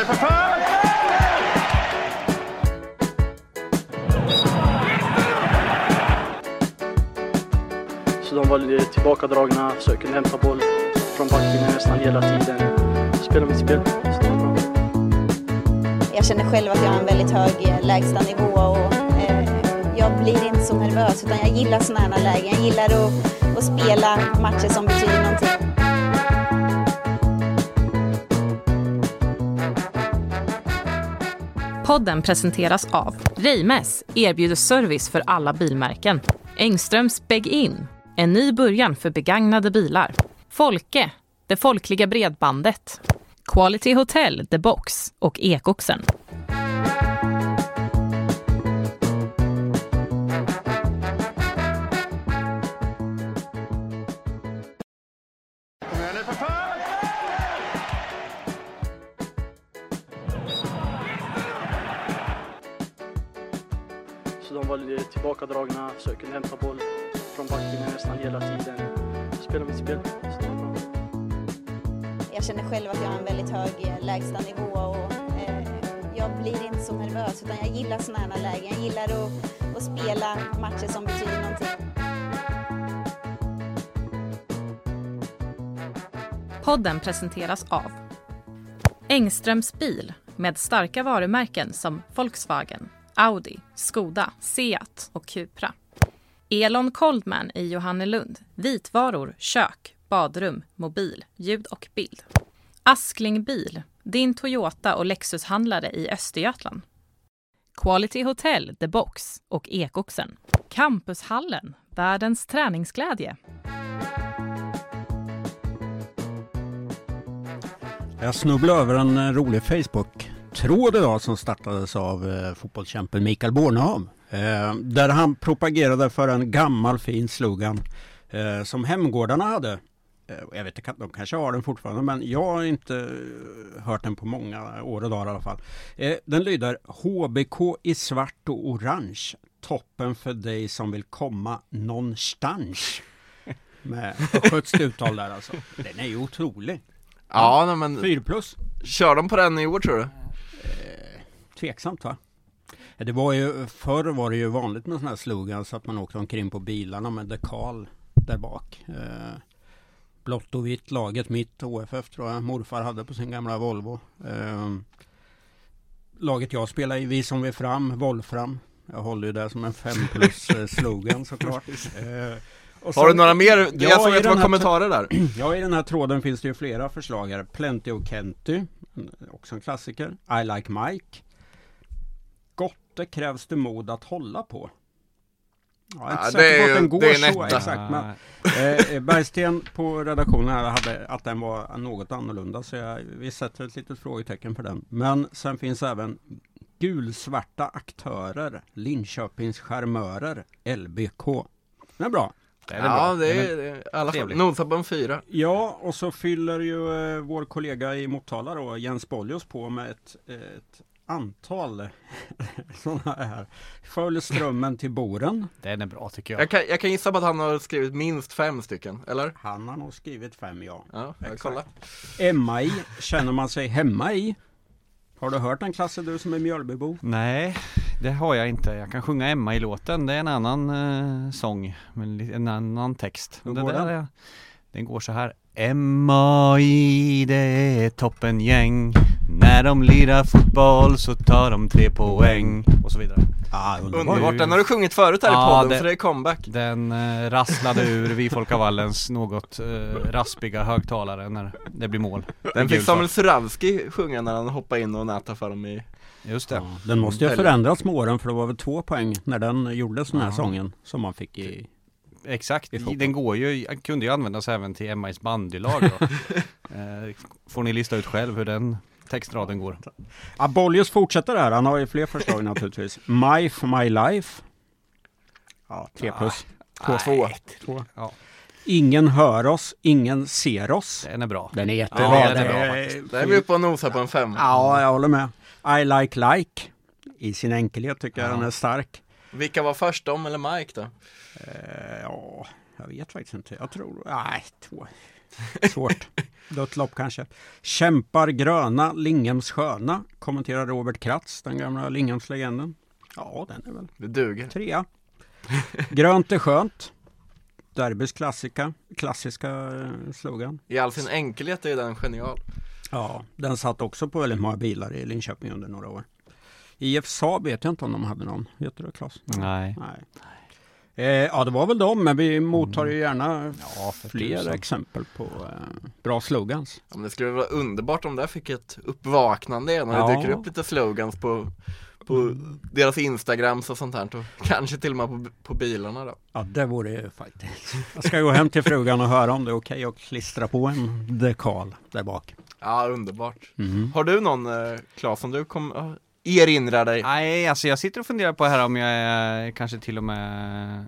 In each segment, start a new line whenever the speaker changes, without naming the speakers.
igen för fan!
Så de var tillbakadragna, försöker hämta boll från backen nästan hela tiden. Spela mitt spel.
Jag känner själv att jag har en väldigt hög eh, lägstanivå och eh, jag blir inte så nervös utan jag gillar sådana här lägen. Jag gillar att, att spela matcher som betyder någonting.
Podden presenteras av Reimes erbjuder service för alla bilmärken. Engströms Beg-In, en ny början för begagnade bilar. Folke, det folkliga bredbandet. Quality Hotel, The Box och Ekoxen.
Tillbakadragna, försöker hämta boll från backen nästan hela tiden. Spela mitt spel.
Jag känner själv att jag har en väldigt hög eh, lägstanivå och eh, jag blir inte så nervös utan jag gillar sådana här lägen. Jag gillar att, att spela matcher som betyder någonting.
Podden presenteras av Engströms bil med starka varumärken som Volkswagen, Audi, Skoda, Seat och Cupra. Elon Coldman i Johannelund. Vitvaror, kök, badrum, mobil, ljud och bild. Askling Bil, din Toyota och Lexushandlare i Östergötland. Quality Hotel, The Box och Ekoxen. Campushallen, världens träningsglädje.
Jag snubblade över en eh, rolig Facebook Facebook-tråd idag som startades av eh, fotbollskämpen Mikael Bornholm. Eh, där han propagerade för en gammal fin slogan eh, som Hemgårdarna hade. Eh, jag vet inte, de kanske har den fortfarande men jag har inte eh, hört den på många år och dagar i alla fall. Eh, den lyder HBK i svart och orange. Toppen för dig som vill komma någonstans. Med östgötskt uttal där alltså. Den är ju otrolig.
Ja, nej, men
4 plus.
kör de på den i år tror du?
Tveksamt va? Ja, Det var ju, förr var det ju vanligt med sådana här slogans att man åkte omkring på bilarna med dekal där bak. Eh, blått och vitt laget mitt, OFF tror jag morfar hade på sin gamla Volvo. Eh, laget jag spelar i, vi som är fram, Volfram. Jag håller ju det som en 5 plus eh, slogan såklart. Eh, och
Har du några mer?
Ja,
jag såg att det var kommentarer där
Ja, i den här tråden finns det ju flera förslag här. Plenty och Kenty, också en klassiker. I like Mike. Gotte krävs det mod att hålla på. Ja, jag är inte
Ja,
säker
det är
på att den går
det är en
så exakt. Men, eh, Bergsten på redaktionen här hade att den var något annorlunda så jag, vi sätter ett litet frågetecken för den. Men sen finns även gulsvarta aktörer, Linköpings charmörer, LBK. Det är bra.
Ja, det är, det är i alla fall,
Trevligt.
nosa på en fyra
Ja, och så fyller ju eh, vår kollega i Motala då, Jens Boljos på med ett, ett antal sådana här. Följ strömmen till Boren.
Den är bra tycker jag.
jag kan, jag kan gissa på att han har skrivit minst fem stycken, eller?
Han har nog skrivit fem ja.
Ja, jag
Exakt.
kolla
Emma i, känner man sig hemma i? Har du hört den Klasse du som är Mjölbybo?
Nej, det har jag inte. Jag kan sjunga Emma i låten. Det är en annan eh, sång med li- en annan text.
Hur
det
går
där
den?
är- den går så här. Emma i det är toppengäng. När de lirar fotboll så tar de tre poäng. Och så vidare.
Ah,
Underbart, den har du sjungit förut här i
Ja,
podden
det-
så det är comeback
Den eh, rasslade ur vid Folkavallens något eh, raspiga högtalare när det blir mål.
Den
I
fick Samuel. Suravski sjunga när han hoppade in och nätade för dem i
Just det.
Ja, den måste ju ha förändrats med åren för det var väl två poäng när den gjordes den här
Ja.
sången som man fick i
Exakt,
i
den går ju, kunde ju användas även till MIs bandylag då. eh, Får ni lista ut själv hur den textraden går.
Ja, Boljus fortsätter här, han har ju fler förslag naturligtvis. My for my life. Ja, tre plus.
Två, två.
Två.
Ja.
Ingen hör oss, ingen ser oss.
Den är bra.
Den är jättebra.
Ja, den är bra
Där är vi uppe och nosar på en fem
Ja, jag håller med. I like like. I sin enkelhet tycker jag
Ja.
den är stark.
Vilka var först, de eller Mike då?
Eh, ja, jag vet faktiskt inte. Jag tror, nej, två. Svårt. Dött lopp kanske. Kämpar gröna, Linghems sköna, kommenterar Robert Kratz, den gamla Linghems-legenden. Ja, den är väl
Det duger.
trea. Grönt är skönt. Derbys klassika, klassiska eh, slogan.
I all sin enkelhet är den genial.
Ja, den satt också på väldigt många bilar i Linköping under några år. IF Saab vet jag inte om de hade någon. Vet du det Claes?
Nej.
Nej. Eh, ja, det var väl de, men vi mottar ju gärna
Ja,
fler
tusan.
exempel på eh, bra slogans.
Ja, men det skulle vara underbart om det fick ett uppvaknande igen och det
Ja.
dyker upp lite slogans på, på deras instagrams och sånt här och kanske till och med på, på bilarna då.
Ja, det vore ju faktiskt. Jag ska gå hem till frugan och höra om det är okej att klistra på en dekal där bak.
Ja, underbart.
Mm.
Har du någon, eh, Claes, som du kom, erinrar dig?
Nej, alltså jag sitter och funderar på här om jag är kanske till och med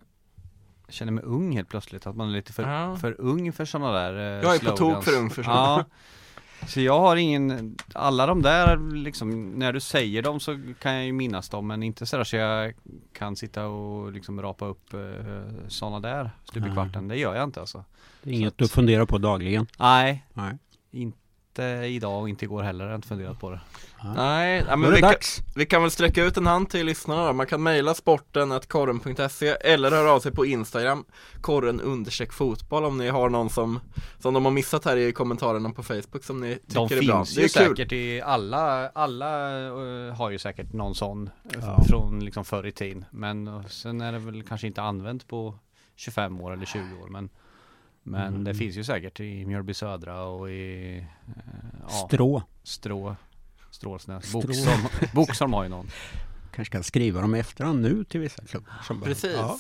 känner mig ung helt plötsligt, att man är lite för,
Ja.
för ung för sådana där eh,
Jag är på tok
slogans.
för ung för sådana.
Ja, så jag har ingen, alla de där liksom, när du säger dem så kan jag ju minnas dem men inte sådär så jag kan sitta och liksom rapa upp eh, sådana där stup i kvarten, det gör jag inte alltså.
Det är inget du funderar på dagligen.
Nej,
Nej.
Inte idag och inte igår heller, jag har inte funderat på det.
Nej, ja,
Då
men vi kan, vi kan väl sträcka ut en hand till lyssnarna då. Man kan mejla sporten.korren.se eller höra av sig på Instagram korren understreck fotboll om ni har någon som, som de har missat här i kommentarerna på Facebook som ni tycker
De
är bra.
finns
Det
ju
kul.
säkert i alla, alla eh, har ju säkert någon sån eh,
Ja.
från liksom förr i tiden. Men eh, sen är det väl kanske inte använt på 25 år eller 20 år men Men
Mm.
det finns ju säkert i Mjölby Södra och i eh, ja,
Strå.
Strå Strålsnäs,
Strå.
Boxholm, Boxholm har ju någon
Kanske ska skriva dem i efterhand nu till vissa klubbar.
Precis.
Ja.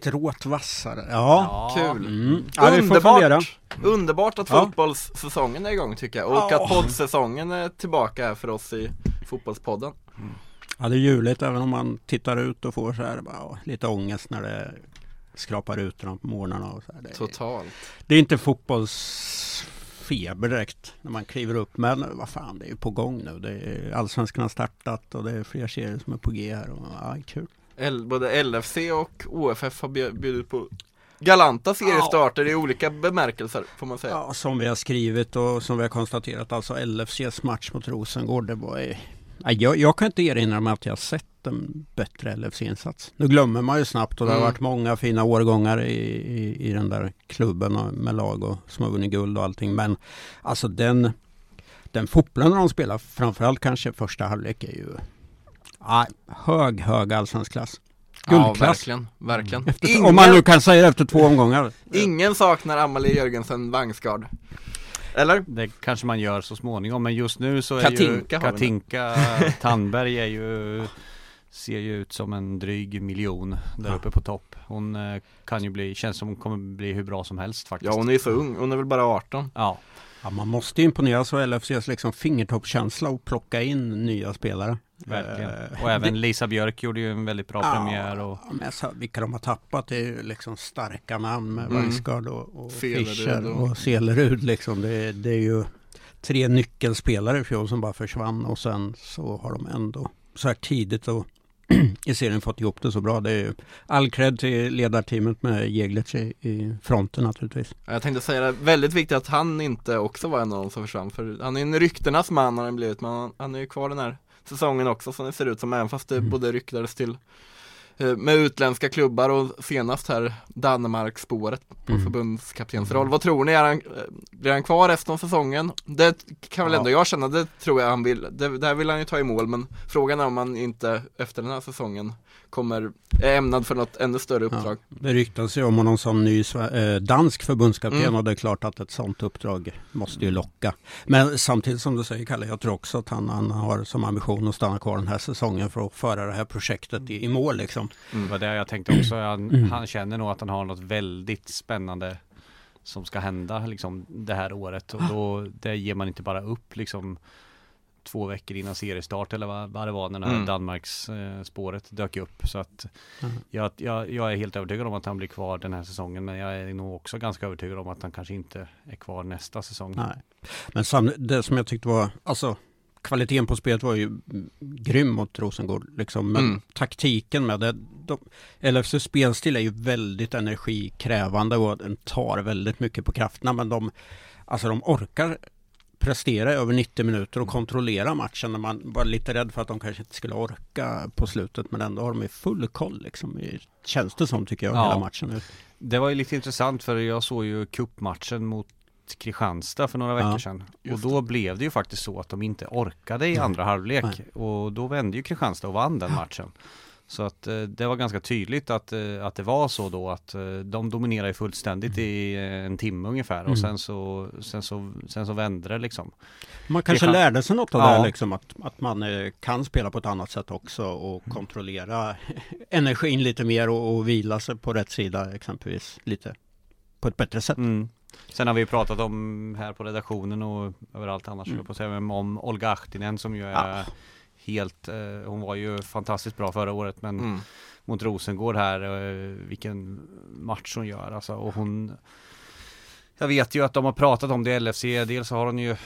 Stråt vassare. Ja.
kul.
Mm. ja vi får fundera.
Underbart! Underbart att
Ja.
fotbollssäsongen är igång tycker jag och
Ja.
att poddsäsongen är tillbaka här för oss i Fotbollspodden.
Ja, det är ljuvligt även om man tittar ut och får så här bara, ja, lite ångest när det skrapar ut på morgnarna och så här. Det, är,
Totalt.
det är inte fotbollsfeber direkt när man kliver upp. Men vad fan, det är ju på gång nu. Det är Allsvenskan har startat och det är fler serier som är på G här. Och, ja, kul.
L- både LFC och OFF har bjud- bjudit på galanta seriestarter i olika bemärkelser får man säga.
Ja, som vi har skrivit och som vi har konstaterat, alltså LFCs match mot Rosengård, det var. Ja, jag, jag kan inte erinra mig att jag sett en bättre LFC-insats. Nu glömmer man ju snabbt och det har
Mm.
varit många fina årgångar i, i, i den där klubben och, med lag och som har vunnit guld och allting. Men alltså den, den fotbollen de spelar, framförallt kanske första halvlek, är ju ja, hög, hög allsvensk klass.
Ja,
Guldklass.
verkligen, verkligen.
Efter,
Ingen,
Om man nu kan säga det efter två omgångar.
ingen saknar Amalie Jörgensen Vangsgard. Eller?
Det kanske man gör så småningom men just nu så är
Katinka
ju. Katinka Tandberg är ju Ser ju ut som en dryg miljon där
Ja.
uppe på topp Hon eh, kan ju bli, känns som hon kommer bli hur bra som helst faktiskt
Ja hon är ju så ung, hon är väl bara 18.
Ja,
Ja, man måste ju imponeras av LFCs liksom fingertoppskänsla och plocka in nya spelare.
verkligen
Eh,
Och även
det-
Lisa Björk gjorde ju en väldigt bra
Ja,
premiär och
men sa, vilka de har tappat det är ju liksom starka namn med
Mm.
Och, och Fischer
och-
och Selerud liksom. Det, det är ju tre nyckelspelare i fjol som bara försvann och sen så har de ändå så här tidigt och i serien fått ihop det så bra. Det är ju all cred till ledarteamet med Jeglic i, i fronten naturligtvis.
Jag tänkte säga det, väldigt viktigt att han inte också var en av dem som försvann för han är en ryktenas man har han blivit men han, är ju kvar den här säsongen också som det ser ut som även fast det
Mm.
både ryktades till med utländska klubbar och senast här Danmark-spåret på
Mm.
förbundskaptensroll. Vad tror ni? Är han, eh, blir han kvar resten av säsongen? Det kan väl
Ja.
ändå jag känna, det tror jag han vill. Det, där vill han ju ta i mål men frågan är om han inte efter den här säsongen kommer, är ämnad för något ännu större uppdrag.
Det ryktas ju om honom som ny eh, dansk förbundskapten
Mm.
och det är klart att ett sånt uppdrag måste ju locka. Men samtidigt som du säger Kalle, jag tror också att han, han har som ambition att stanna kvar den här säsongen för att föra det här projektet i, i mål liksom.
Det var det jag tänkte också han,
Mm.
han känner nog att han har något väldigt spännande Som ska hända liksom det här året och då det ger man inte bara upp liksom Två veckor innan seriestart eller vad, vad det var när
Mm.
Danmarks eh, spåret dök upp så att
Mm.
jag, jag, jag är helt övertygad om att han blir kvar den här säsongen men jag är nog också ganska övertygad om att han kanske inte är kvar nästa säsong.
Nej. Men sam, det som jag tyckte var, alltså kvaliteten på spelet var ju grym mot Rosengård liksom. Men
Mm.
taktiken med det, de, LFCs spelstil är ju väldigt energikrävande och den tar väldigt mycket på krafterna men de, alltså de orkar prestera över 90 minuter och kontrollera matchen när man var lite rädd för att de kanske inte skulle orka på slutet men ändå har de ju full koll liksom. Känns det som tycker jag
Ja.
hela matchen.
Det var ju lite intressant för jag såg ju cupmatchen mot Kristianstad för några veckor
Ja,
sedan. Och då blev det ju faktiskt så att de inte orkade i
Nej.
andra halvlek.
Nej.
Och då vände ju Kristianstad och vann den matchen. Så att eh, det var ganska tydligt att, eh, att det var så då att eh, de dominerade fullständigt i eh, en timme ungefär
Mm.
och sen så, sen så, sen så vände det liksom.
Man kanske
kan-
lärde sig något av
Ja.
det liksom att, att man kan spela på ett annat sätt också och
Mm.
kontrollera energin lite mer och, och vila sig på rätt sida exempelvis lite på ett bättre sätt.
Mm. Sen har vi ju pratat om här på redaktionen och överallt annars
Mm.
på att säga, om Olga Ahtinen som ju är
Ja.
helt, eh, hon var ju fantastiskt bra förra året men
Mm.
mot Rosengård här, eh, vilken match hon gör alltså och hon jag vet ju att de har pratat om det i LFC, dels så har hon ju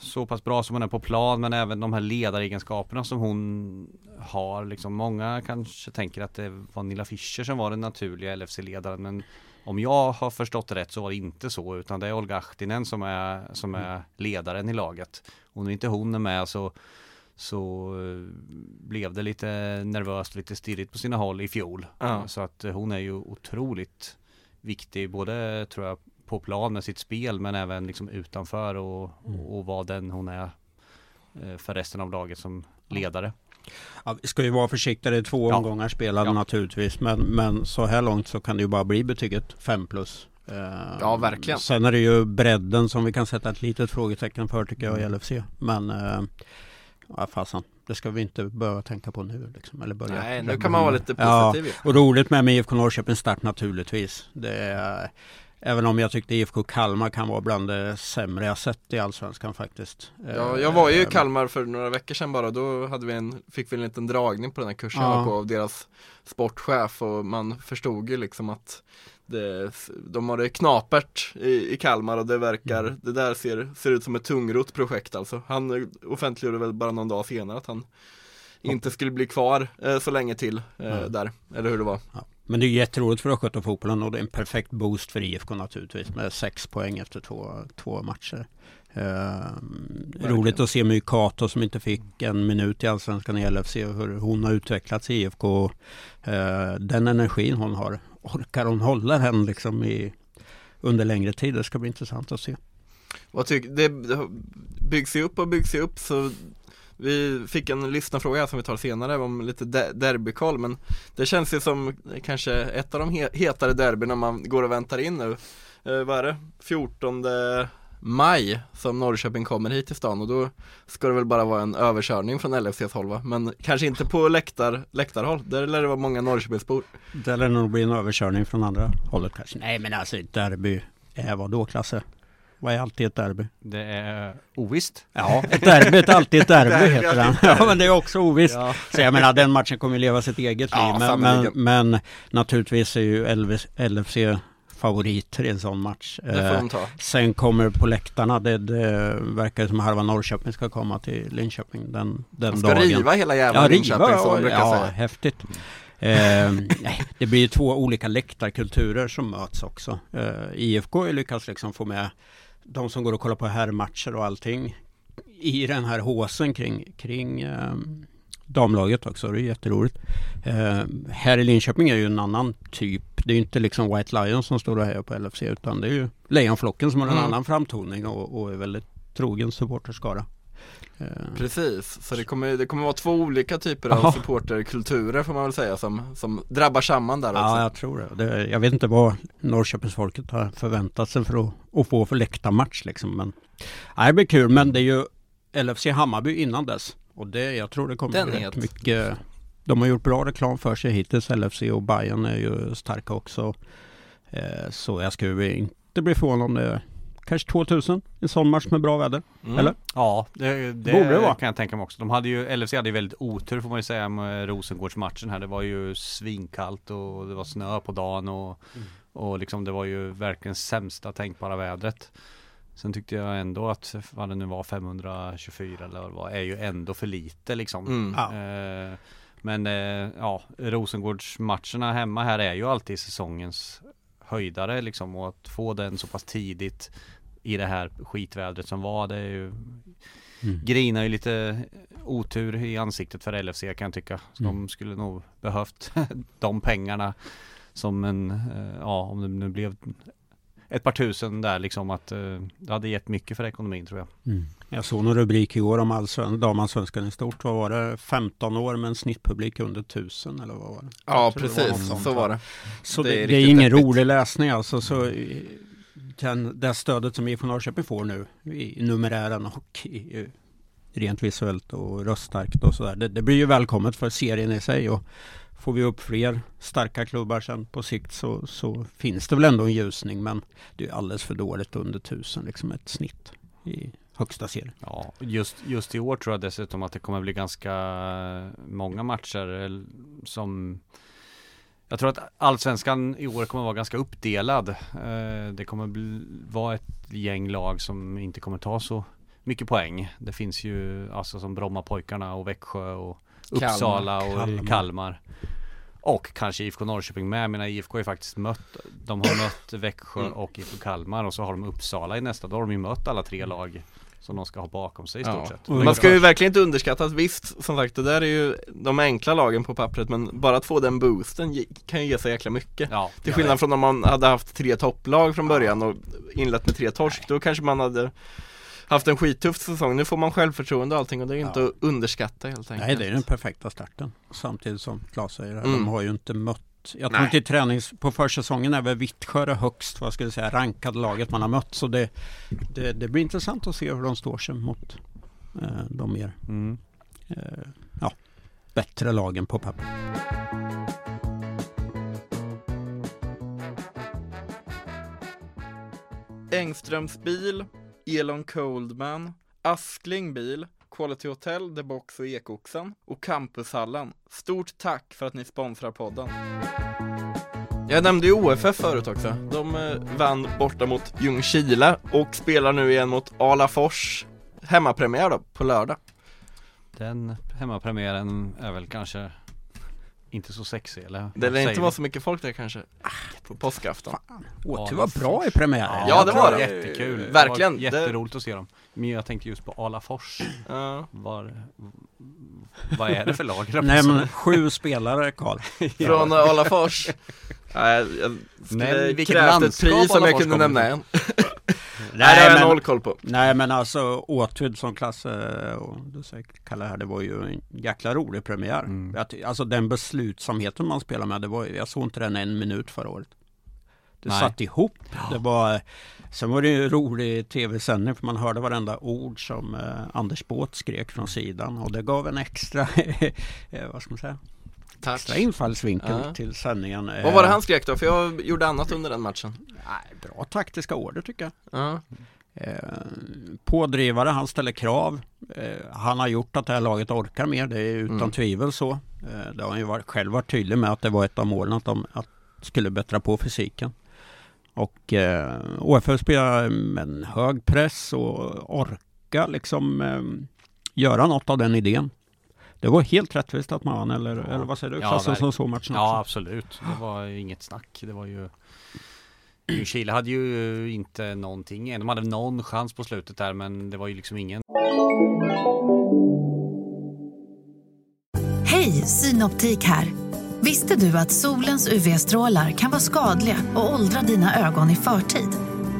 så pass bra som hon är på plan men även de här ledaregenskaperna som hon har liksom. Många kanske tänker att det var Nilla Fischer som var den naturliga LFC-ledaren men om jag har förstått det rätt så var det inte så utan det är Olga Ahtinen som är, som är ledaren i laget. Och när inte hon är med så så eh, blev det lite nervöst, lite stirrigt på sina håll i fjol.
Ja.
Så att eh, hon är ju otroligt viktig, både tror jag på plan med sitt spel men även liksom utanför och,
Mm.
och vad den hon är eh, för resten av laget som ledare.
Ja, vi ska ju vara försiktiga, det är två
Ja.
omgångar spelade
Ja.
naturligtvis men, men så här långt så kan det ju bara bli betyget 5 plus. Eh,
Ja, verkligen.
Sen är det ju bredden som vi kan sätta ett litet frågetecken för tycker jag i
Mm.
LFC. Men eh, ja, fasen, det ska vi inte behöva tänka på nu liksom, eller börja.
Nej, nu kan man vara lite
Ja,
positiv ju.
och roligt med, med IFK Norrköpings start naturligtvis. Det är, även om jag tyckte IFK Kalmar kan vara bland det sämre jag sett i Allsvenskan faktiskt.
Ja, jag var ju i
Eh,
Kalmar för några veckor sedan bara, då hade vi en, fick vi en liten dragning på den här kursen
Ja.
på av deras sportchef och man förstod ju liksom att det, de har det knapert i, i Kalmar och det verkar,
Mm.
det där ser, ser ut som ett tungrot projekt alltså. Han offentliggjorde väl bara någon dag senare att han inte skulle bli kvar eh, så länge till eh,
Mm.
där, eller hur det var.
Ja. Men det är jätteroligt för Östgöta fotbollen och det är en perfekt boost för IFK naturligtvis med sex poäng efter två, två matcher. Ehm, roligt att se My Kato som inte fick en minut i Allsvenskan i LFC hur hon har utvecklats i IFK. Eh, den energin hon har, orkar hon hålla den liksom i, under längre tid? Det ska bli intressant att se.
Vad tyck, det det byggs ju upp och byggs ju upp så vi fick en lyssnarfråga som vi tar senare om lite de- derbykoll men det känns ju som kanske ett av de he- hetare derbyna man går och väntar in nu. Eh, vad är det? 14 maj som Norrköping kommer hit till stan och då ska det väl bara vara en överkörning från LFCs håll va? Men kanske inte på läktar, läktarhåll, där lär det vara många Norrköpingsbor.
Det lär nog bli en överkörning från andra hållet kanske. Nej men alltså ett derby är vad då Klasse? Vad är alltid ett derby?
Det är ovisst.
Ja, ett derby är alltid ett derby heter den. Ja men det är också ovisst.
Ja.
Så jag menar den matchen kommer ju leva sitt eget
Ja,
liv. Men,
sannoliken.
men, men naturligtvis är ju LV, LFC favoriter i en sån match.
Det får
Eh,
de ta.
sen kommer på läktarna, det, det verkar som halva Norrköping ska komma till Linköping den, den
De ska
dagen.
riva hela jävla
Ja,
Linköping
riva,
som
ja,
brukar
ja,
säga.
häftigt. Eh, nej, det blir ju två olika läktarkulturer som möts också. Eh, IFK har lyckats liksom få med de som går och kollar på herrmatcher och allting i den här håsen kring, kring eh, damlaget också. Det är jätteroligt. Eh, här i Linköping är ju en annan typ. Det är ju inte liksom White Lions som står och hejar på LFC utan det är ju Lejonflocken som har en
Mm.
annan framtoning och, och är väldigt trogen supporterskara. Eh,
Precis, så det kommer, det kommer vara två olika typer av supporterkulturer får man väl säga som, som drabbar samman där också.
Ja, jag tror det. det. Jag vet inte vad Norrköpingsfolket har förväntat sig för att, att få för läktarmatch liksom. Men, nej, det blir kul, men det är ju LFC Hammarby innan dess. Och det, jag tror det kommer
Den
rätt mycket. De har gjort bra reklam för sig hittills. LFC och Bayern är ju starka också. Eh, så jag skulle inte bli förvånad om det kanske 2000 en sån match med bra väder.
Mm.
Eller?
Ja, det, det,
Borde det vara.
kan jag tänka mig också. De hade ju, LFC hade ju väldigt otur får man ju säga med Rosengårdsmatchen här. Det var ju svinkallt och det var snö på dagen och, och liksom det var ju verkligen sämsta tänkbara vädret. Sen tyckte jag ändå att vad det nu var 524 eller vad det var är ju ändå för lite liksom.
Mm.
Ja.
Eh, Men eh, ja, Rosengårdsmatcherna hemma här är ju alltid säsongens höjdare liksom och att få den så pass tidigt i det här skitvädret som var det är ju
Mm.
Grinar ju lite otur i ansiktet för LFC kan jag tycka. Så
Mm.
De skulle nog behövt de pengarna som en, eh, ja om det nu blev ett par tusen där liksom att eh, det hade gett mycket för ekonomin tror jag.
Mm. Jag såg någon rubrik igår om allsven, damallsvenskan i stort. Vad var det? 15 år med en snittpublik under 1000 eller vad var det?
Ja
var
precis,
sånt,
så
va?
var det.
Så
Det
det,
är
det är, ingen rolig läsning alltså. Så kan det stödet som IFK Norrköping får nu i numerären och i, eh, rent visuellt och röststarkt och sådär. Det, det blir ju välkommet för serien i sig och får vi upp fler starka klubbar sen på sikt så, så finns det väl ändå en ljusning men det är alldeles för dåligt under tusen liksom ett snitt i högsta serien.
Ja, just, just i år tror jag dessutom att det kommer bli ganska många matcher eh, som jag tror att allsvenskan i år kommer vara ganska uppdelad. Eh, Det kommer bli, vara ett gäng lag som inte kommer ta så mycket poäng. Det finns ju alltså som Brommapojkarna och Växjö och
Kalmar.
Uppsala och
Kalmar.
Kalmar. Och kanske IFK Norrköping med. Jag menar IFK har ju faktiskt mött De har mött Växjö
Mm.
och IFK Kalmar och så har de Uppsala i nästa. Då har de ju mött alla tre lag som de ska ha bakom sig i stort
Ja.
sett.
Och
Man ska ju verkligen inte underskatta att visst, som sagt det där är ju de enkla lagen på pappret men bara att få den boosten kan ju ge så jäkla mycket.
Ja,
Till skillnad från om man hade haft tre topplag från början och inlett med tre torsk, då kanske man hade haft en skittuff säsong. Nu får man självförtroende och allting och det är inte
Ja.
att underskatta helt enkelt.
Nej, det är den perfekta starten. Samtidigt som Claes säger,
Mm.
de har ju inte mött jag tror inte i tränings... På försäsongen är väl Vittsjö det högst, vad ska jag säga, rankade laget man har mött. Så det, det, det blir intressant att se hur de står sig mot eh, de mer
Mm.
eh, ja, bättre lagen på papper.
Engströms bil, Elon Coldman, Askling bil, Quality Hotel, The Box och Ekoxen och Campushallen. Stort tack för att ni sponsrar podden. Jag nämnde ju OFF förut också. De eh, vann borta mot Ljungskile och spelar nu igen mot Alafors. Hemmapremiär då, på lördag.
Den hemmapremiären är väl kanske inte så sexig eller?
Det lär inte vara så mycket folk där kanske. På påskafton.
Åh, det var bra i premiären.
Ja, det var det.
Jättekul.
Verkligen.
Det var jätteroligt att se dem. Men jag tänkte just på Alafors.
Ja.
Var, vad är det för lag?
Nej men sju spelare Karl.
Från Alafors. Nej, jag skulle
Men vilket
krävt ett
landskap
pris om jag kunde nämna en. Nej, det har jag
men-
noll koll på.
Nej men alltså Åtvid som Klasse och du säger Kalle här, det var ju en jäkla rolig premiär.
Mm.
Jag Alltså den beslutsamheten man spelar med, det var, jag såg inte den en minut förra året. Det
Nej.
satt ihop. Det var, sen var det ju en rolig tv-sändning för man hörde varenda ord som eh, Anders Båt skrek från sidan och det gav en extra, eh, vad ska man säga, extra infallsvinkel
Ja.
till sändningen.
Vad var det
Eh,
han skrek då? För jag gjorde annat under den matchen.
nej, Bra taktiska order tycker jag.
Ja.
Eh, pådrivare, han ställer krav. Eh, han har gjort att det här laget orkar mer, det är utan
Mm.
tvivel så. Eh, det har han ju varit, själv varit tydlig med att det var ett av målen att de att skulle bättra på fysiken. Och eh, OFF spelar med en hög press och orka liksom eh, göra något av den idén. Det var helt rättvist att man vann, eller,
Ja.
eller vad säger du?
Ja,
Klassen som
verkligen.
såg matchen
Ja
också.
absolut. Det var ju inget snack. Det var ju Chile hade ju inte någonting. De hade någon chans på slutet där men det var ju liksom ingen
Hej, Synoptik här. Visste du att solens UV-strålar kan vara skadliga och åldra dina ögon i förtid?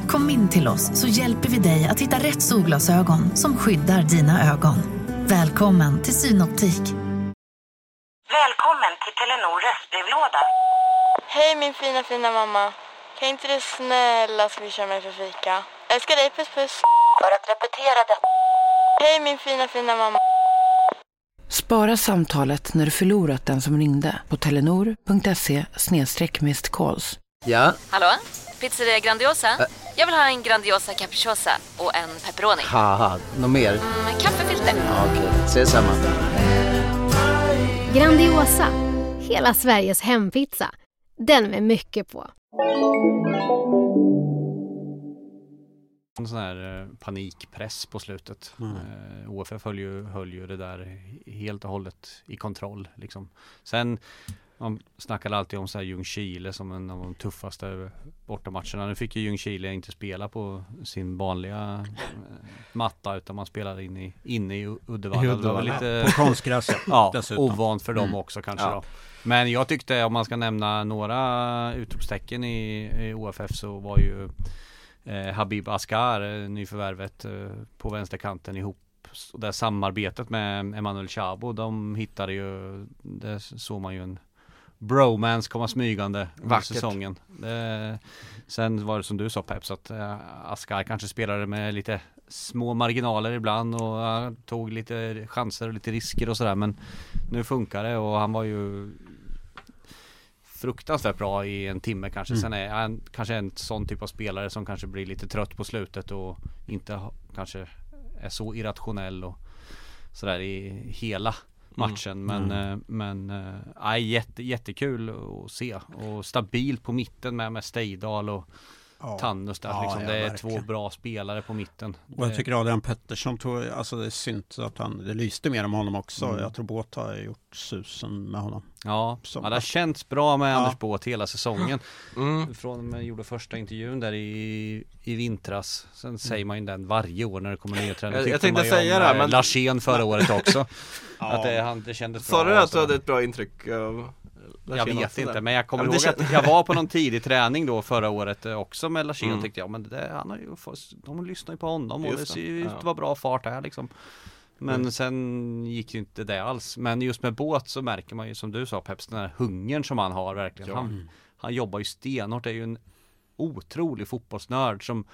Kom in till oss så hjälper vi dig att hitta rätt solglasögon som skyddar dina ögon. Välkommen till Synoptik.
Välkommen till Telenor röstbrevlåda.
Hej min fina fina mamma. Kan inte du snälla swisha mig för fika? Älskar dig, puss puss.
För att repetera detta.
Hej min fina fina mamma.
Spara samtalet när du förlorat den som ringde på telenor.se calls.
Ja,
Hallå? Pizzeria Grandiosa? Jag vill ha en Grandiosa capriciosa och en pepperoni.
haha, något mer?
Mm, kaffefilter.
Ja, Okej, ses samma.
Grandiosa, hela Sveriges hempizza. Den med mycket på.
en sån här eh, panikpress på slutet.
Mm.
Eh, OFF höll ju, höll ju det där helt och hållet i kontroll liksom. Sen man snackade alltid om så här Ljungskile som en av de tuffaste bortamatcherna. Nu fick ju Ljungskile inte spela på sin vanliga eh, matta utan man spelade in i, inne i Uddevalla.
I
Det
Uddevalla. På konstgräs, ja,
ja,
dessutom.
ovant för dem
Mm.
också kanske
Ja.
då. Men jag tyckte om man ska nämna några utropstecken i, i OFF så var ju eh, Habib Askar, eh, nyförvärvet eh, på vänsterkanten ihop och det samarbetet med Emanuel Chabo, de hittade ju, där såg man ju en bromance komma smygande under säsongen. Eh, sen var det som du sa Peps att eh, Askar kanske spelade med lite små marginaler ibland och eh, tog lite chanser och lite risker och sådär men nu funkar det och han var ju fruktansvärt bra i en timme kanske.
Mm.
Sen är han kanske en sån typ av spelare som kanske blir lite trött på slutet och inte kanske är så irrationell och sådär i hela matchen. Men,
Mm.
eh, men nej, jätte, jättekul att se och stabilt på mitten med, med Steidal och
Ja.
Tannus där
Ja,
liksom.
ja,
Det är
verkligen.
två bra spelare på mitten.
Och jag
Det-
tycker Adrian Pettersson tog, alltså det är synd att han, det lyste mer om honom också.
Mm.
Jag tror Båt har gjort susen med honom.
Ja,
Som-
ja det har känts bra med
Ja.
Anders Båth hela säsongen.
Mm.
Från när jag gjorde första intervjun där i, i vintras. Sen
Mm.
säger man ju den varje år när det kommer nya tränare.
Jag- jag tänkte
man
säga det,
eh,
men-
Larsén förra året också.
Ja.
Att det, han, det kändes
Sa
bra.
du att du hade ett bra intryck av
Jag vet inte
där?
men jag kommer
Ja, men
ihåg
det
att jag var på någon tidig träning då förra året eh, också med Larsén
Mm.
och tänkte ja men det han har ju de lyssnar ju på honom och
Just
det
det,
ser ju ut att vara bra fart här liksom. Men
Mm.
sen gick ju inte det alls. Men just med båt så märker man ju som du sa Peps, den här hungern som han har verkligen.
Ja.
Han, han jobbar ju stenhårt, är ju en otrolig fotbollsnörd som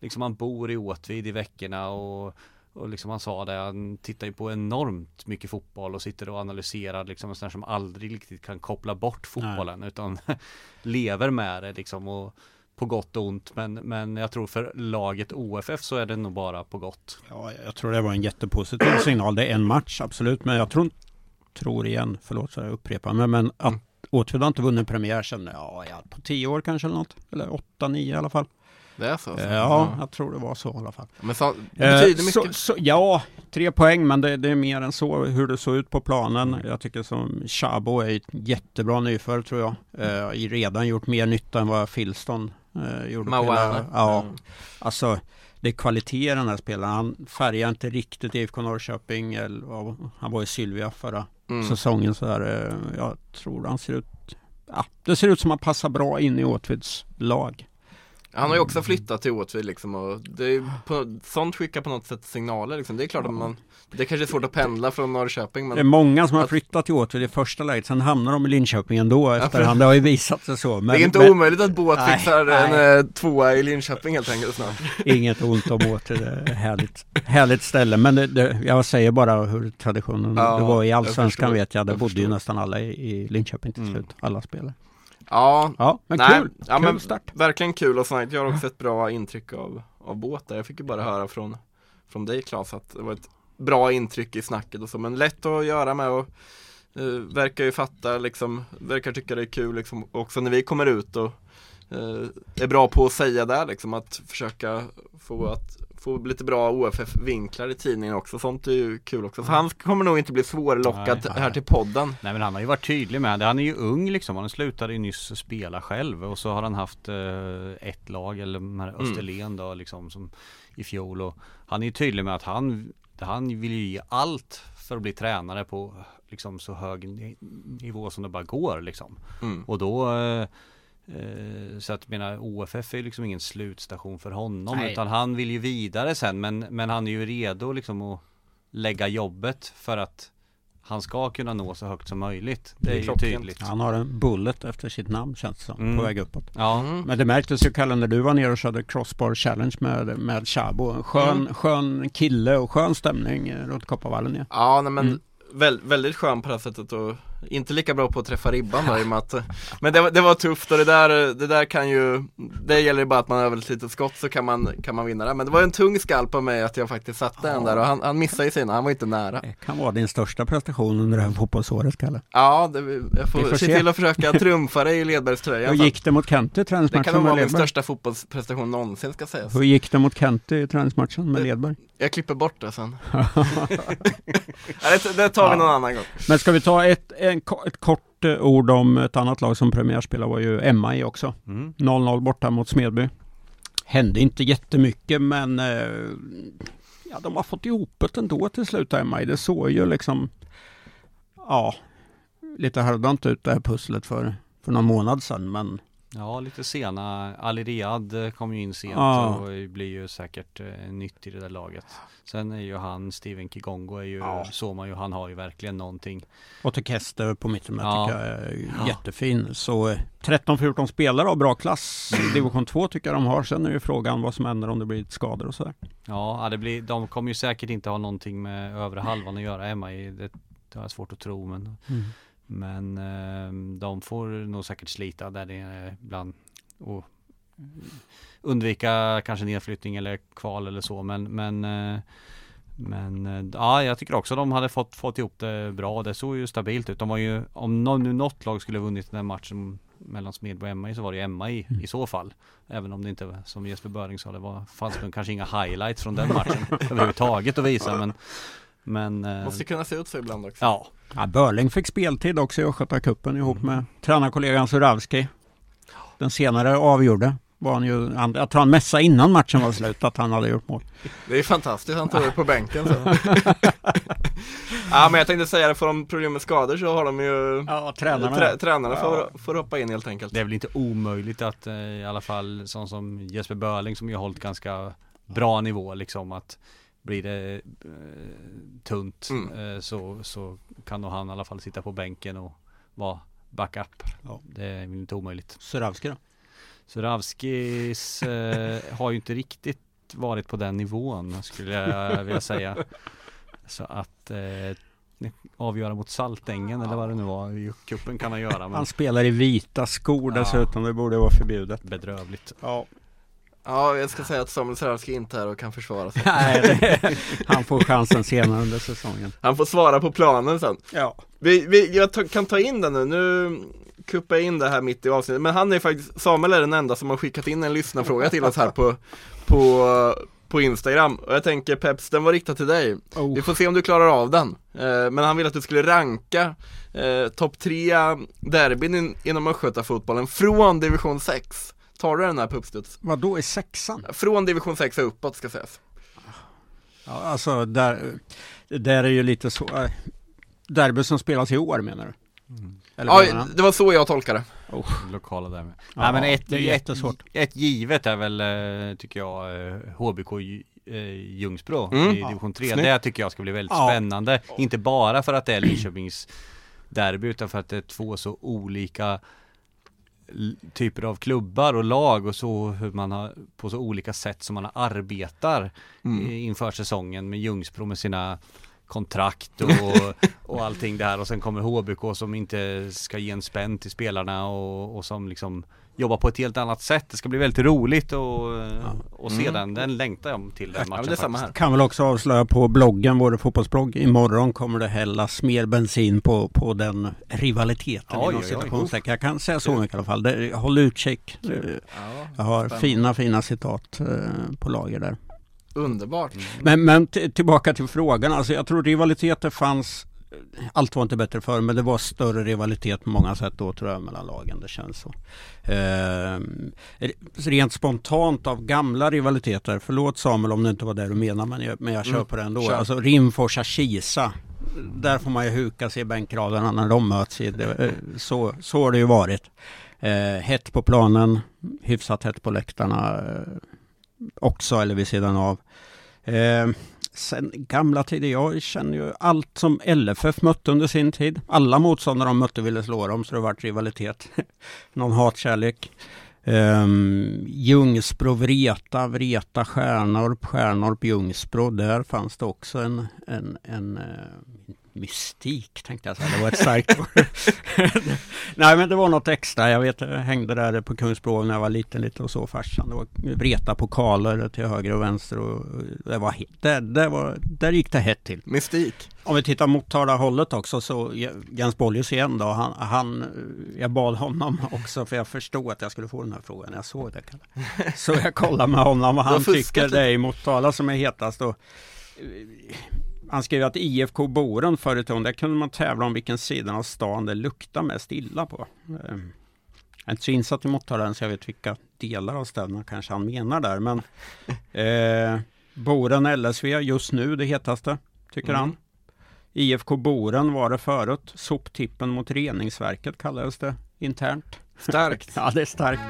liksom han bor i Åtvid i veckorna och och liksom han sa det, han tittar ju på enormt mycket fotboll och sitter och analyserar liksom en sån här som aldrig riktigt kan koppla bort fotbollen utan lever med det liksom och på gott och ont men, men jag tror för laget OFF så är det nog bara på gott.
Ja, jag tror det var en jättepositiv signal. Det är en match, absolut. Men jag tror, tror igen, förlåt så jag upprepar mig, men att Åtvid har inte vunnit premiär sedan, ja, ja, på tio år kanske eller något. Eller åtta, nio i alla fall.
Det är så? alltså?
Ja, jag tror det var så i alla fall.
Men så,
Eh,
betyder
så,
mycket.
så, ja, tre poäng, men det, det är mer än så hur det såg ut på planen. Jag tycker som Chabo är ett jättebra nyförvärv tror jag. Eh, redan gjort mer nytta än vad Filston eh, gjorde.
Mawana.
Ja,
Mm.
alltså det är kvalitet i den här spelaren. Han färgar inte riktigt IFK Norrköping. Eller, ja, han var i Sylvia förra
Mm.
säsongen. Så där, eh, jag tror han ser ut Ja, det ser ut som att han passar bra in i Åtvids lag.
Han har ju också flyttat till Åtvid liksom och det är på, sånt skickar på något sätt signaler liksom. Det är klart att man Det kanske är svårt att pendla från Norrköping men
Det är många som har flyttat till Åtvid i första läget, sen hamnar de i Linköping ändå efterhand. Det har ju visat sig så.
Det är inte omöjligt att
Nej,
fixar
nej.
en eh, tvåa i Linköping helt enkelt snart
Inget ont om Åtvid, det är härligt, härligt ställe. Men det, det, jag säger bara hur traditionen
Ja,
det var i Allsvenskan vet jag. Det
Jag
bodde ju nästan alla i, i Linköping till
Mm.
slut, alla spelare.
Ja,
Ja, men
nej,
kul!
ja,
kul
men
start.
verkligen kul och snarare, jag har också ett bra intryck av, av Båt där. Jag fick ju bara höra från, från dig Claes att det var ett bra intryck i snacket och så, men lätt att göra med och eh, verkar ju fatta liksom, verkar tycka det är kul liksom också när vi kommer ut och är bra på att säga där liksom att försöka få att få lite bra OFF-vinklar i tidningen också, sånt är ju kul också. Så han kommer nog inte bli svårlockad
Nej.
här till podden.
Nej men han har ju varit tydlig med det. Han är ju ung liksom. Han slutade ju nyss spela själv och så har han haft eh, ett lag eller här Österlen då liksom som i fjol och han är ju tydlig med att han han vill ju ge allt för att bli tränare på liksom så hög ni- nivå som det bara går liksom.
Mm.
Och då eh, eh, så att menar OFF är ju liksom ingen slutstation för honom
Nej.
utan han vill ju vidare sen men, men han är ju redo liksom att lägga jobbet för att han ska kunna nå så högt som möjligt. Det är ju
klockrent.
tydligt.
Han har en bullet efter sitt namn känns det som,
Mm.
på väg uppåt.
Ja,
Mm.
Men det märktes ju Kalle när du var nere och körde crossbar challenge med, med Chabo. En Skön,
Mm.
skön kille och skön stämning eh, runt Kopparvallen ja.
Ja, nej, men
Mm.
väl, väldigt skön på det här sättet och inte lika bra på att träffa ribban då i med att Men det var, det var tufft och det där, det där kan ju Det gäller ju bara att man övar ett litet skott så kan man, kan man vinna det Men det var en tung skalp av mig att jag faktiskt satte den där och han, han missade ju sina, han var inte nära
Det kan vara din största prestation under det här fotbollsåret, Kalle.
Ja, det, jag får,
får
se
se.
till att försöka trumfa dig i Ledbergströjan
Hur gick det mot Kent i
Det
träningsmatchen
kan nog
med
vara min
Ledberg?
största fotbollsprestation någonsin ska sägas
Hur gick det mot Kent i träningsmatchen med Ledberg?
Jag klipper bort det sen det, det tar vi någon annan gång
Men ska vi ta ett, en, ett kort eh, ord om ett annat lag som premiärspelare var ju Emma i också.
Mm.
0-0 borta mot Smedby. Hände inte jättemycket men eh, ja, de har fått ihop det ändå till slut Emma. Det såg ju liksom ja, lite halvdant ut det här pusslet för, för någon månad sedan men
Ja, lite sena. Ali Riyad eh, kom ju in sent
Ja.
och blir ju säkert eh, nytt i det där laget. Sen är ju han, Steven Kigongo är ju, såg man ju, han har ju verkligen någonting.
Och till Kester på mitten
Ja.
tycker jag är
Ja.
jättefin. Så eh, 13-14 spelare av bra klass.
Mm.
Division 2 tycker jag de har. Sen är ju frågan vad som händer om det blir skador och sådär.
Ja, ja, det blir, de kommer ju säkert inte ha någonting med övre halvan att göra hemma i, det, det har jag svårt att tro men
Mm.
Men eh, de får nog säkert slita där det är ibland och undvika kanske nedflyttning eller kval eller så men men eh, men eh, ja, jag tycker också de hade fått, fått ihop det bra. Det såg ju stabilt ut. De var ju, om nu något lag skulle vunnit den matchen mellan Smedby och MI så var det ju MI i så fall. Även om det inte, som Jesper Böring sa, det var, fanns det kanske inga highlights från den matchen överhuvudtaget att visa men Men eh,
Måste kunna se ut så ibland också
Ja,
Ja, Börling fick speltid också i Östgötacupen ihop med tränarkollegan Suravski. Den senare avgjorde. Var han ju, han, jag tror han messade innan matchen var slut att han hade gjort mål.
Det är fantastiskt, han tog det på bänken sen Ja men jag tänkte säga det, får de problem med skador så har de ju
Ja, tränarna.
trä, Tränarna
Ja.
får, får hoppa in helt enkelt
Det är väl inte omöjligt att eh, i alla fall sån som Jesper Börling som ju har hållit ganska bra nivå liksom att blir det eh, tunt
Mm.
eh, så, så kan nog han i alla fall sitta på bänken och vara backup.
Ja.
Det är väl inte omöjligt.
Suravski då?
Suravskis eh, har ju inte riktigt varit på den nivån skulle jag vilja säga. Så att eh, avgöra mot Saltängen eller vad det nu var i cupen kan han göra. Men
Han spelar i vita skor
Ja.
dessutom. Det borde vara förbjudet.
bedrövligt.
Ja.
Ja jag ska säga att Samuel Sarowski inte är här och kan försvara sig.
Nej, det, han får chansen senare under säsongen.
Han får svara på planen sen.
Ja.
vi, vi, Jag kan ta in den nu, nu kuppar jag in det här mitt i avsnittet. Men han är faktiskt, Samuel är den enda som har skickat in en lyssnarfråga till oss här på, på, på Instagram. Och jag tänker Peps, den var riktad till dig.
Oh.
Vi får se om du klarar av den. Eh, Men han vill att du skulle ranka eh, topp tre derbyn in, inom Östgötafotbollen från division 6 Tar du den här på uppstuds?
Vad då i sexan?
Från division 6 och uppåt ska sägas
Ja, alltså där, där är ju lite så. äh, Derby som spelas i år menar du? Eller vad
Ja,
menar
det var så jag tolkade det
lokala där med.
Ja,
Nej men ett,
det är
ett,
jättesvårt.
ett givet är väl eh, tycker jag HBK eh, Ljungsbro
Mm.
i division 3.
snyggt.
Det tycker jag ska bli väldigt
Ja.
spännande. Inte bara för att det är Linköpings derby utan för att det är två så olika typer av klubbar och lag och så hur man har på så olika sätt som man arbetar
Mm.
inför säsongen med Ljungsbro med sina kontrakt och, och allting där och sen kommer HBK som inte ska ge en spänn till spelarna och, och som liksom jobbar på ett helt annat sätt. Det ska bli väldigt roligt och, och se
Mm.
den. Den längtar jag till den
Ja,
matchen
det är samma
faktiskt.
Kan väl också avslöja på bloggen, vår fotbollsblogg, imorgon kommer det hällas mer bensin på, på den rivaliteten
Oj,
inom
oj, oj.
citationstecken. Jag kan säga så mycket i alla fall. Det, håll utkik. Eh,
Ja,
Jag har
spännande.
fina, fina citat eh, på lager där.
Underbart
Men, men tillbaka till frågan. Alltså jag tror rivaliteter fanns allt var inte bättre förr men det var större rivalitet på många sätt då tror jag mellan lagen. Det känns så. Ehm, rent spontant av gamla rivaliteter. Förlåt Samuel om det inte var det du menade men jag, men jag kör
Mm,
på det ändå.
kör.
Alltså Rimforsa-Kisa. Där får man ju huka sig i bänkraderna när de möts. I det, eh, så, så har det ju varit. Eh, hett på planen, hyfsat hett på läktarna eh, också eller vid sidan av. Eh, sen gamla tider, jag känner ju allt som LFF mötte under sin tid. Alla motståndare de mötte ville slå dem så det varit rivalitet. Någon hatkärlek. Um, Ljungsbro, Vreta, Vreta, Stjärnorp, Stjärnorp, Ljungsbro. Där fanns det också en, en, en uh, mystik tänkte jag säga, det var ett starkt ord. Nej men det var något extra, jag vet jag hängde där på Kungsbro när jag var liten lite och så farsan. Det var reta pokaler till höger och vänster och det var, det, det var, där gick det hett till.
Mystik.
Om vi tittar Motala hållet också så Jens Bollius igen då, han, han, jag bad honom också för jag förstod att jag skulle få den här frågan när jag såg det. Så jag kollade med honom vad han tycker det är i Motala som är hetast. Och, han skrev att IFK Boren förr i tiden, där kunde man tävla om vilken sida av stan det luktar mest illa på. Jag är inte så insatt i Motala så jag vet vilka delar av städerna kanske han menar där. Men eh, Boren LSV just nu det hetaste, tycker mm. han. IFK Boren var det förut. Soptippen mot reningsverket kallades det internt.
Starkt!
ja, det är starkt.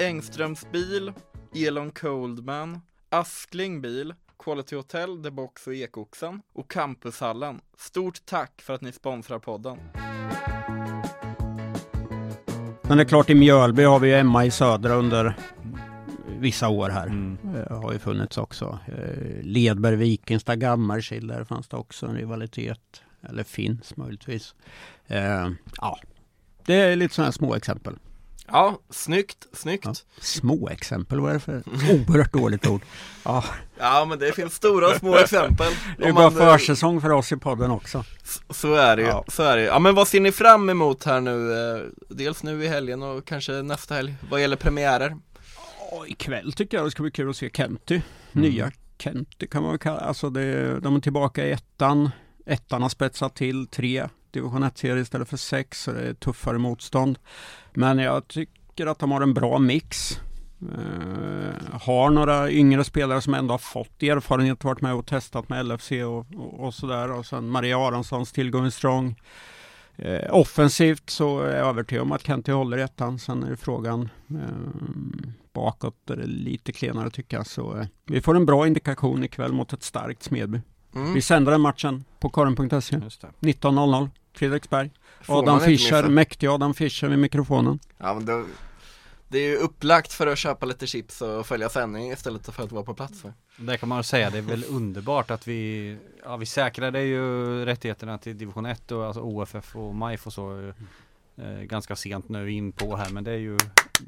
Engströms bil, Elon Coldman, Askling bil, Quality Hotel, The Box och Ekoxen och Campushallen. Stort tack för att ni sponsrar podden.
Men det är klart i Mjölby har vi ju Emma i Södra under vissa år här. Mm. Uh, har ju funnits också. Uh, Ledberg, Vikensta, Gammarkil, där fanns det också en rivalitet. Eller finns möjligtvis. Uh, ja, det är lite sådana små exempel.
Ja, snyggt, snyggt. Ja.
Små exempel, vad är det för oerhört dåligt ord?
Ja. ja, men det finns stora och små exempel.
Det är bara försäsong för oss i podden också.
Så är det ju, ja. så är det Ja, men vad ser ni fram emot här nu? Dels nu i helgen och kanske nästa helg, vad gäller premiärer?
Ja, ikväll tycker jag det ska bli kul att se Kenty. Mm. Nya Kenty kan man väl kalla alltså det. De är tillbaka i ettan. Ettan har spetsat till tre division 1-serie istället för sex. Så det är tuffare motstånd. Men jag tycker att de har en bra mix. Uh, har några yngre spelare som ändå har fått erfarenhet, varit med och testat med LFC och, och, och sådär. Och sen Maria Aronssons tillgång strong. Uh, offensivt så är jag övertygad om att Kenti håller ettan. Sen är det frågan uh, bakåt där det är lite klenare tycker jag. Så vi får en bra indikation ikväll mot ett starkt Smedby. Mm. Vi sänder den matchen på karen.se 19.00 Fredriksberg. Adam Fischer, mäktig Adam Fischer vid mikrofonen.
Ja, men då, det är ju upplagt för att köpa lite chips och följa sändning istället för att vara på plats.
Det kan man säga, det är väl underbart att vi, ja vi säkrade ju rättigheterna till division 1 och alltså OFF och MIF och så eh, ganska sent nu in på här men det är ju,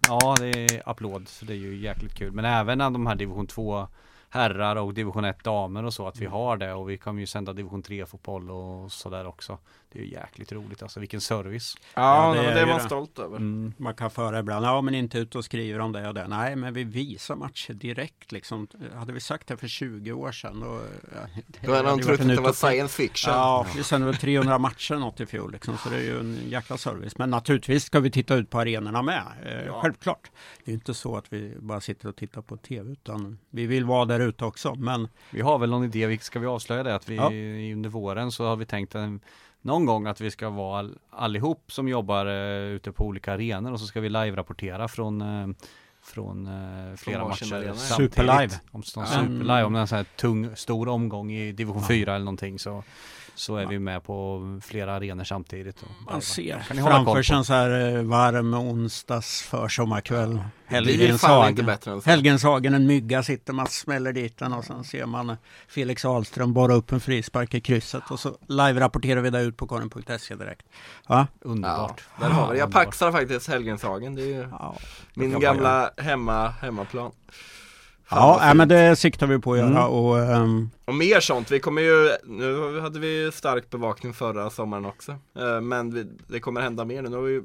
ja det är applåd så det är ju jäkligt kul. Men även de här division 2 herrar och division 1 damer och så att vi mm. har det och vi kommer ju sända division 3 fotboll och sådär också. Det är ju jäkligt roligt alltså, vilken service.
Ja, ja det, det är man stolt över.
Mm. Man kan föra ibland, ja men inte ut och skriver om det och det. Nej, men vi visar matcher direkt liksom. Hade vi sagt det för 20 år sedan då...
Ja, då hade de trott att det var science fiction.
Ja, vi sände väl 300 matcher något i fjol liksom, så det är ju en jäkla service. Men naturligtvis ska vi titta ut på arenorna med. Eh, ja. Självklart. Det är inte så att vi bara sitter och tittar på tv utan vi vill vara där ute också. Men
vi har väl någon idé, ska vi avslöja det? Att vi ja. under våren så har vi tänkt en någon gång att vi ska vara all, allihop som jobbar uh, ute på olika arenor och så ska vi live-rapportera från uh, från uh, flera matcher
Superlive.
Om, superlive, om det är en sån här tung, stor omgång i division 4 eller någonting så så är vi med på flera arenor samtidigt.
Man ser framför sig en så här eh, varm onsdags försommarkväll. Helgenshagen. Helgenshagen, en mygga sitter, man smäller dit den och sen ser man Felix Ahlström borra upp en frispark i krysset och så live-rapporterar vi det ut på karin.se direkt.
Ja? Underbart.
Ja, där har vi. Jag paxar faktiskt Helgenshagen. Det är ju ja, min gamla hemma, hemmaplan.
Ja, äh, men det siktar vi på att göra mm. och, um...
och mer sånt, vi kommer ju, nu hade vi stark bevakning förra sommaren också. Uh, Men vi, det kommer hända mer nu, nu har vi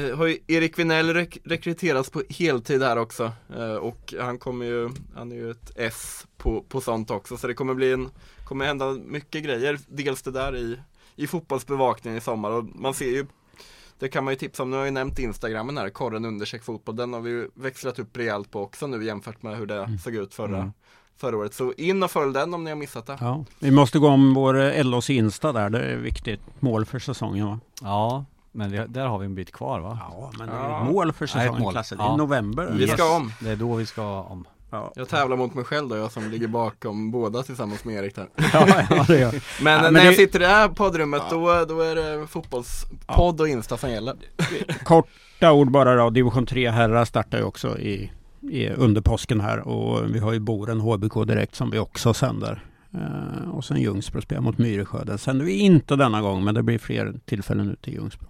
uh, har ju Erik Vinell rek rekryterats på heltid här också. Uh, Och han kommer ju, han är ju ett S på, på sånt också. Så det kommer bli en, kommer hända mycket grejer. Dels det där i, i fotbollsbevakningen i sommar. Och man ser ju det kan man ju tipsa om. Nu har jag ju nämnt Instagramen här, korren undersök fotboll. Den har vi ju växlat upp rejält på också nu jämfört med hur det mm. såg ut förra, mm. förra året. Så in och följ den om ni har missat det.
Ja. Vi måste gå om vår eh, LOs Insta där. Det är viktigt mål för säsongen va?
Ja, men det, där har vi en bit kvar va?
Ja, men det är ja. mål för säsongen mål. Klasse. Det är ja. november.
Vi ska om.
Det är då vi ska om.
Ja. Jag tävlar mot mig själv då, jag som ligger bakom båda tillsammans med Erik här.
Ja, ja det gör
Men ja, när men jag det... sitter i det här poddrummet då, då är det fotbollspodd och Insta som gäller.
Korta ord bara då, division 3 herrar startar ju också i i, under påsken här och vi har ju Boren HBK direkt som vi också sänder. Eh, och sen Ljungsbro spelar mot Myresjö. Den sänder vi inte denna gång men det blir fler tillfällen nu till Ljungsbro.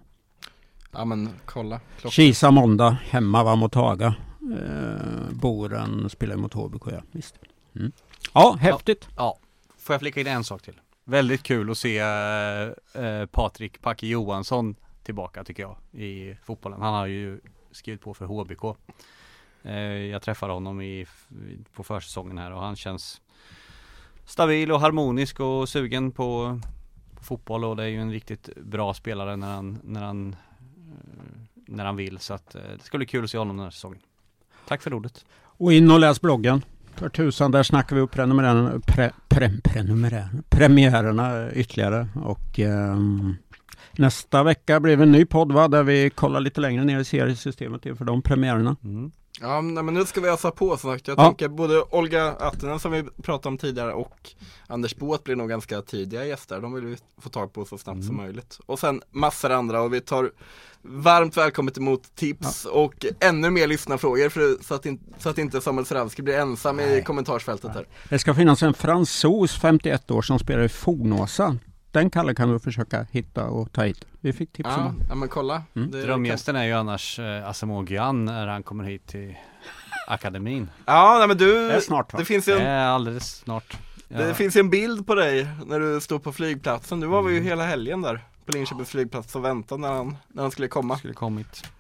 Ja men kolla. Klockan.
Kisa måndag, hemma va mot Haga. Eh, Boren spelar mot HBK ja, visst. Mm. Ja, häftigt.
Ja, får jag flika in en sak till? Väldigt kul att se eh, Patrik Packe Johansson tillbaka tycker jag i fotbollen. Han har ju skrivit på för HBK. Eh, jag träffade honom i, på försäsongen här och han känns stabil och harmonisk och sugen på, på fotboll och det är ju en riktigt bra spelare när han, när han, eh, när han vill så att eh, det ska bli kul att se honom den här säsongen. Tack för ordet.
Och in och läs bloggen. För tusan, där snackar vi upp prenumerärerna, pre, pre, prenumerärerna, premiärerna ytterligare. Och ehm, nästa vecka blir det en ny podd va? Där vi kollar lite längre ner i seriesystemet inför de premiärerna.
Mm.
Ja men nu ska vi ösa på som sagt. Jag
Ja.
tänker både Olga Attinen som vi pratade om tidigare och Anders Båt blir nog ganska tidiga gäster. De vill vi få tag på så snabbt som möjligt. Och sen massor andra och vi tar varmt välkommet emot tips och ännu mer lyssnarfrågor för, så, att in, så att inte Samuel Sralski blir ensam i kommentarsfältet här.
Det ska finnas en fransos 51 år som spelar i Fornåsa. Den Kalle kan du försöka hitta och ta hit. Vi fick tips
Ja,
om
ja men kolla.
Mm.
Det-
Drömgästen är ju annars eh, Asamoah Gyan när han kommer hit till akademin.
Ja nej, men du,
Det är snart, va?
det finns ju
Det
en
är alldeles snart. Ja.
Det finns ju en bild på dig när du stod på flygplatsen. Du var
Mm.
ju hela helgen där på Linköpings flygplats och väntade när han, när han skulle komma.
skulle kommit.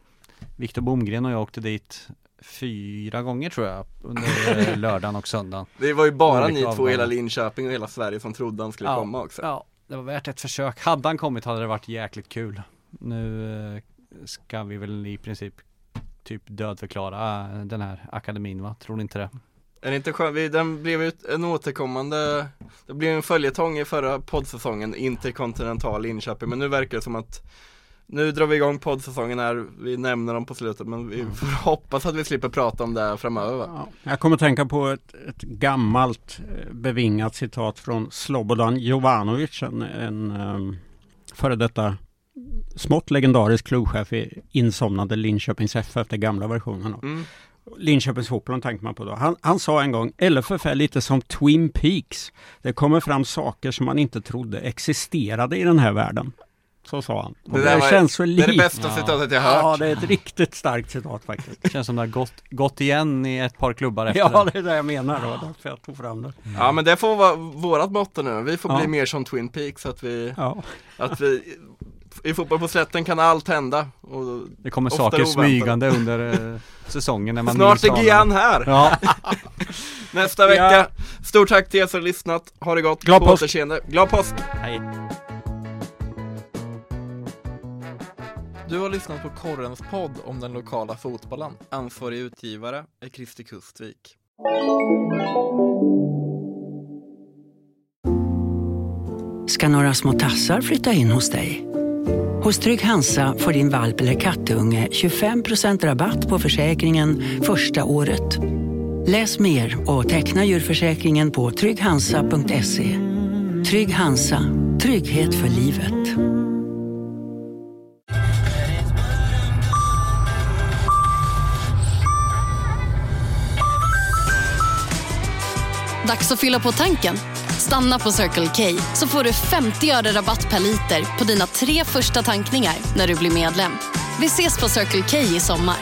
Viktor Bomgren och jag åkte dit fyra gånger tror jag under eh, lördagen och söndagen.
Det var ju bara ni två i hela Linköping och hela Sverige som trodde han skulle
Ja,
komma också.
Ja, det var värt ett försök. Hade han kommit hade det varit jäkligt kul. Nu eh, ska vi väl i princip typ dödförklara eh, den här akademin va? Tror ni inte det?
Är det inte skönt? Den blev ju en återkommande, det blev en följetong i förra poddsäsongen, Interkontinental Linköping, men nu verkar det som att nu drar vi igång poddsäsongen här, vi nämner dem på slutet men vi får hoppas att vi slipper prata om det framöver?
Ja, jag kommer att tänka på ett, ett gammalt eh, bevingat citat från Slobodan Jovanovic, en, en um, före detta smått legendarisk klubbchef i insomnade Linköpings FF, den gamla versionen.
Mm.
Linköpings fotboll tänkte man på då. Han, han sa en gång, LFF är lite som Twin Peaks. Det kommer fram saker som man inte trodde existerade i den här världen. Så sa han. Och
Det
det,
där var-
känns så
det är
likt.
det bästa citatet jag hört.
Ja, det är ett riktigt starkt citat faktiskt.
Det känns som det har gått, gått igen i ett par klubbar efter
Ja,
det.
det är det jag menar. Det var därför jag tog fram det.
Ja men det får vara vårat motto nu, vi får
Ja.
bli mer som Twin Peaks så att vi,
Ja.
att vi i fotboll på slätten kan allt hända och
Det kommer saker
oväntat.
smygande under eh, säsongen när man
Snart är Gian
det.
här!
Ja.
Nästa vecka, stort tack till er som har lyssnat, ha det gott,
Glad
på
påsk.
återseende, glad påsk!
Hej.
Du har lyssnat på Korrens podd om den lokala fotbollen. Ansvarig utgivare är Kristi Kustvik.
ska några små tassar flytta in hos dig. Hos Trygg Hansa får din valp eller kattunge 25% rabatt på försäkringen första året. Läs mer och teckna djurförsäkringen på trygghansa.se. Trygg Hansa, trygghet för livet.
Dags att fylla på tanken. Stanna på Circle K så får du 50 öre rabatt per liter på dina tre första tankningar när du blir medlem. Vi ses på Circle K i sommar.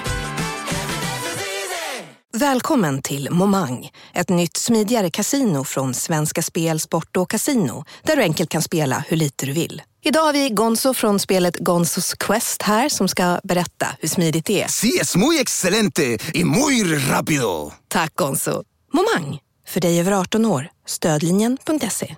Välkommen till Momang, ett nytt smidigare kasino från Svenska Spel, Sport och Casino där du enkelt kan spela hur lite du vill. Idag har vi Gonzo från spelet Gonzos Quest här som ska berätta hur smidigt det är.
Sí, es muy excelente y muy rápido.
Tack Gonzo. Momang, för dig över 18 år. Stödlinjen.se.